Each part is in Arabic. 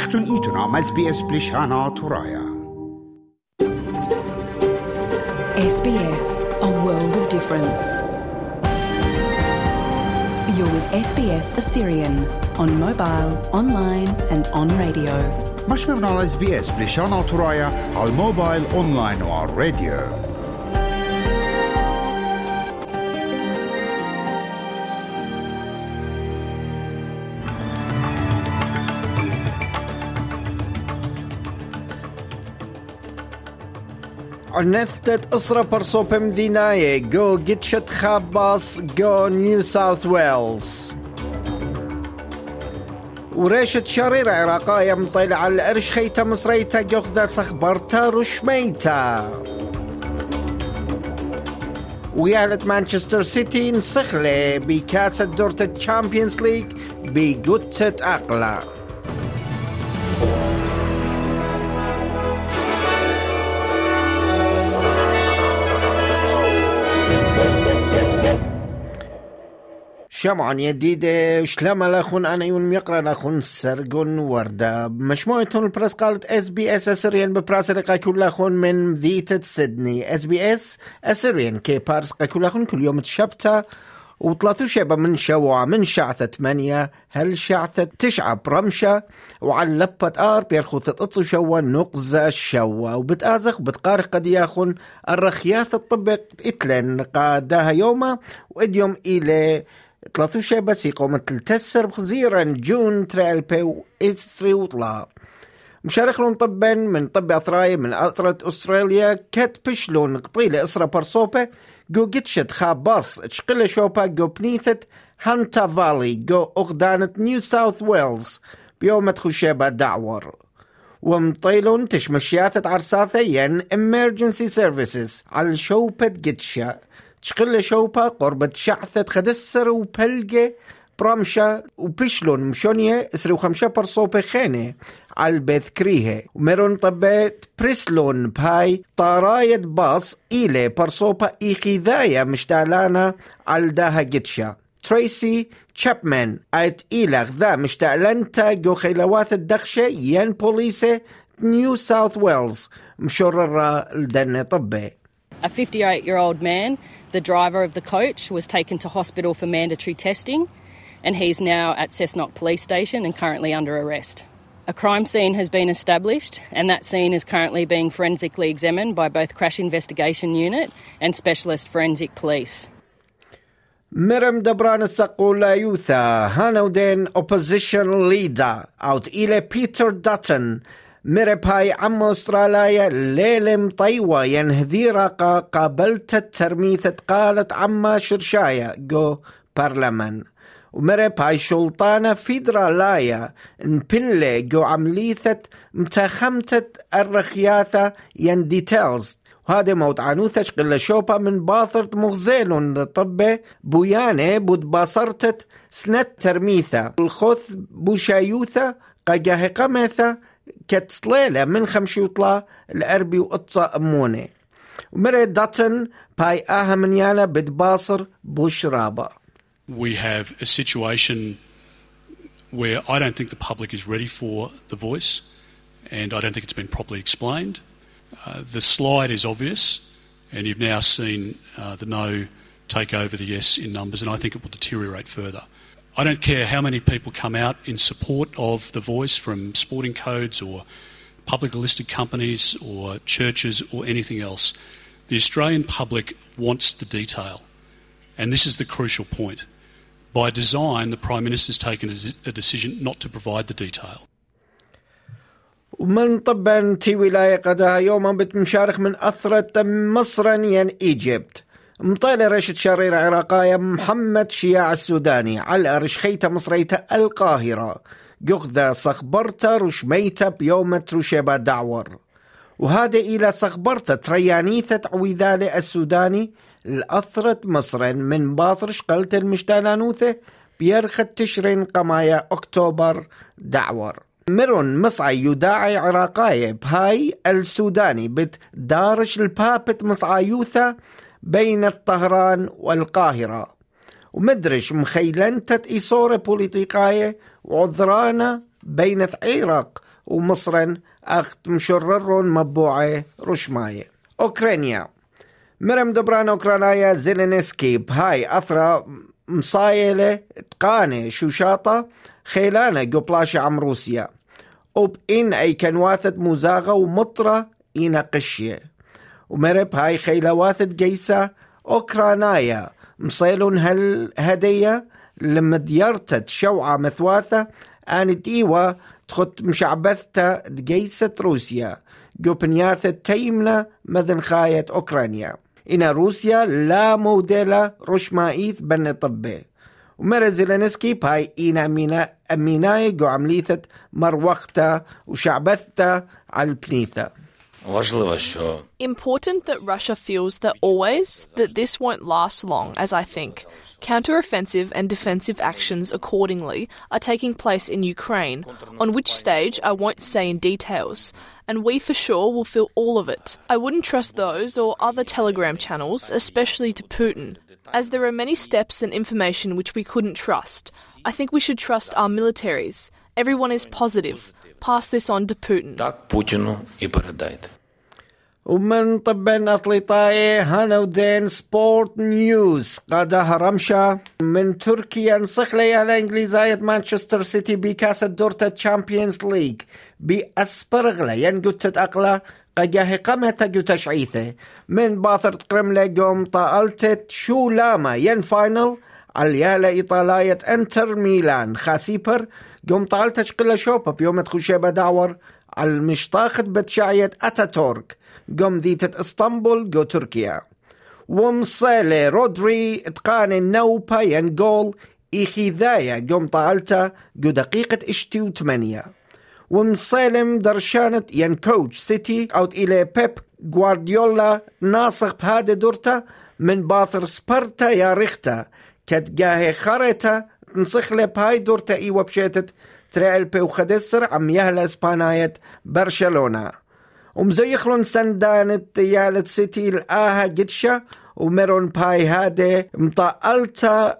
وقتون ایتونام از بی اس بلیشانا تورایا SBS, a world of difference. You're with SBS Assyrian on mobile, online and on radio. مش من SBS بلیشانا تورایا على الموبايل و وعلى الراديو. Onnethtet Isra Parsopem Dinaye, go Gitchet Khabas, go New South Wales. وريشة شرير عراقاية مطيلة على الأرش خيتا مصريتا جوخذا سخبرتا رشميتا ويالة مانشستر سيتي نسخلة بكاسة دورة الشامبيونز ليج بقدسة أقلع شمعا يديدة شلما أنا يون ميقرأ لخون سرقون وردة مجموعة البرس قالت اس بي اس أسريان ببراس كل لخون من ذيتة سيدني. اس بي اس أسريان كي بارس كل لخون كل يوم تشبتا وثلاثو شبه من شوع من شعثة ثمانية هل شعثة تشعة برمشة. وعلى لبة آر بيرخو ثلاثة شوة نقزة الشوة وبتآزخ وبتقارق قد ياخن الرخياث الطبق اتلن قادها يوما واديوم إلى ثلاثو شبه سيقومة التسر بخزيرا جون ترالبي وإسري وطلا. مشارك لون طبا من طب أثراي من أثرة أستراليا كت بشلون قطيلة إسرا برسوبة جو جتشت خاباص تشقل شوبا جو بنيثت هانتا فالي جو أغدانة نيو ساوث ويلز. بيوم خشيبة دعور. ومطيلون تشمشياثة عرساثة ين emergency services على شوبة جتشا تشقل شوبا قربة شعثة خدسر وبلقة برامشا وبشلون مشونية إسري وخمشة برصوبة خينة على البيت كريهة. ومرون طبيت بريسلون بهاي طارايد باص إلي برصوبة إيخيذايا مشتعلانا على داها جتشا تريسي تشابمان آيت إيلغ ذا مشتعلنتا جو خيلوات الدخشة ين بوليسة نيو ساوث ويلز. مشررة لدن طبي. A 58 year old man, the driver of the coach, was taken to hospital for mandatory testing and he's now at Cessnock Police Station and currently under arrest. A crime scene has been established, and that scene is currently being forensically examined by both Crash Investigation Unit and Specialist Forensic Police. Merem Dabrana Sakula Yutha, opposition leader, out ile Peter Dutton, مرب هاي عم استراليا ليلم طيوة ينهذيرا قابلت الترميثة قالت عما شرشايا جو برلمان ومرب شلطانة فيدرالايا نبلة جو عمليثة متخمتة الرخياثة ين ديتيلز وهذا موت عنوثش قل شوبا من باثرت مغزيل طبة بويانة بود باصرتت سنت ترميثة الخوث بوشايوثة قجاه قمثة كتسليلة من خمشي وطلا الأربي وقطة أمونة ومرد داتن باي آها من يالا بدباصر بوشرابة we have a situation where I don't think the public is ready for the voice, and I don't think it's been properly explained. Uh, the slide is obvious, and you've now seen uh, the no take over the yes in numbers, and I think it will deteriorate further. I don't care how many people come out in support of the voice from sporting codes or public listed companies or churches or anything else. The Australian public wants the detail, and this is the crucial point. By design, the Prime Minister's taken a a decision not to provide the detail. ومن طبا تي ولاية قدها يوما بتمشارخ من أثرة مصرا ين إيجيبت مطالة رشد شرير عراقاية محمد شياع السوداني. على رشخيته مصريته القاهرة. جغذا صخبرتا رشميته بيوم رشيبا دعور. وهذا إلى صخبرتا تريانيثة عويذالة السوداني. الأثرت مصر من باطرش قلت المشتانانوثة بيرخت تشرين قمايا أكتوبر دعور. مرون مصعي يداعي عراقاية بهاي السوداني. بت دارش البابت مصعيوثة بين الطهران والقاهرة. ومدرش مخيلنتة إيصورة بوليتيقاية وعذرانة بين عراق ومصرا أخت مشرر مبوعة رشماية. أوكرانيا. مرم دبران أوكرانيا زيلينسكي بهاي أثرى مصايلة تقانة شوشاطة خيلانة قبلاشة عم روسيا. وبإن أي كان واثد مزاغة ومطرة إنا قشية ومرب هاي خيلة واثد جيسة أوكرانايا. مصيلون هل هدية لما ديرتت شوعة مثواثة آن ديوة تخط مشعبثتا دقيسة روسيا. جوبنياثة تيمنا مذن خاية أوكرانيا. إن روسيا لا موديلا رشمائيث بن طبي ومرا زيلينسكي باي إنا أمينا أميناي جو عمليثة مروختا وشعبثتا على البنيثة. Important that Russia feels that always that this won't last long, as I think. Counter-offensive and defensive actions accordingly are taking place in Ukraine, on which stage I won't say in details, and we for sure will feel all of it. I wouldn't trust those or other telegram channels, especially to Putin. As there are many steps and information which we couldn't trust, I think we should trust our militaries. Everyone is positive Pass this on to Putin. Так Путіну і передайте. ومن طبن أطلطاي هانودين سبورت نيوز قادها رمشة من تركيا نصخ لي على إنجليزاية مانشستر سيتي بكاسة دورتا تشامبيونز ليج بأسبرغلة ينقوت أقلا قجاه قمة جو تشعيثة من باثر تقرم قوم طالتت شو لاما ين فاينل عليالا إيطالاية انتر ميلان خاسيبر قوم طالتش قلة شوبة بيوم تخشيبة داور على المشطاخت بتشاية أتاتورك قوم ذيتة اسطنبول جو تركيا ومصيلة رودري اتقان النوبة ينقول إيخي ذايا قوم طالتا جو دقيقة اشتي وثمانية ومصيلم درشانة ين كوتش سيتي أوت إلى بيب غوارديولا ناصق بهذا دورتا من باثر سبرتا يا ريختا كتجاهي خريتا نصخ له بهاي دورتا إيوة بشيتت تريل بي وخدسر عم يهلا اسباناية برشلونة ومزيخلون سندانت يالت سيتي الآها o meron pa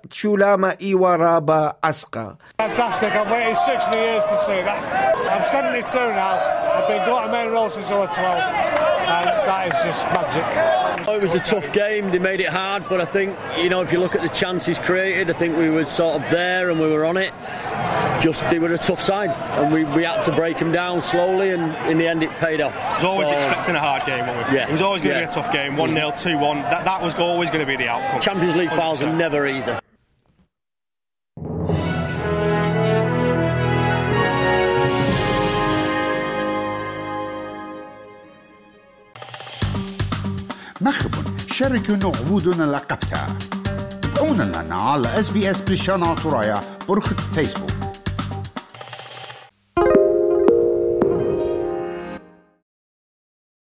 chulama iwaraba aska. Fantastic. I've waited 60 years to see that. I'm 72 now. I've been going to main role since I was 12 and that is just magic. It was a tough game. They made it hard, but I think you know if you look at the chances created, I think we were sort of there and we were on it Just they were a tough side, and we, we had to break them down slowly, and in the end it paid off. was always So, expecting a hard game, weren't we? Yeah. It was always going to Yeah. be a tough game. 1 0, 2 1. That, that was always going to be the outcome. Champions League finals are 100%. never easy. مخبن شاركوا عبودنا لقبتها تابعونا لنا على اس بي اس بريشانا ترايا برخة فيسبوك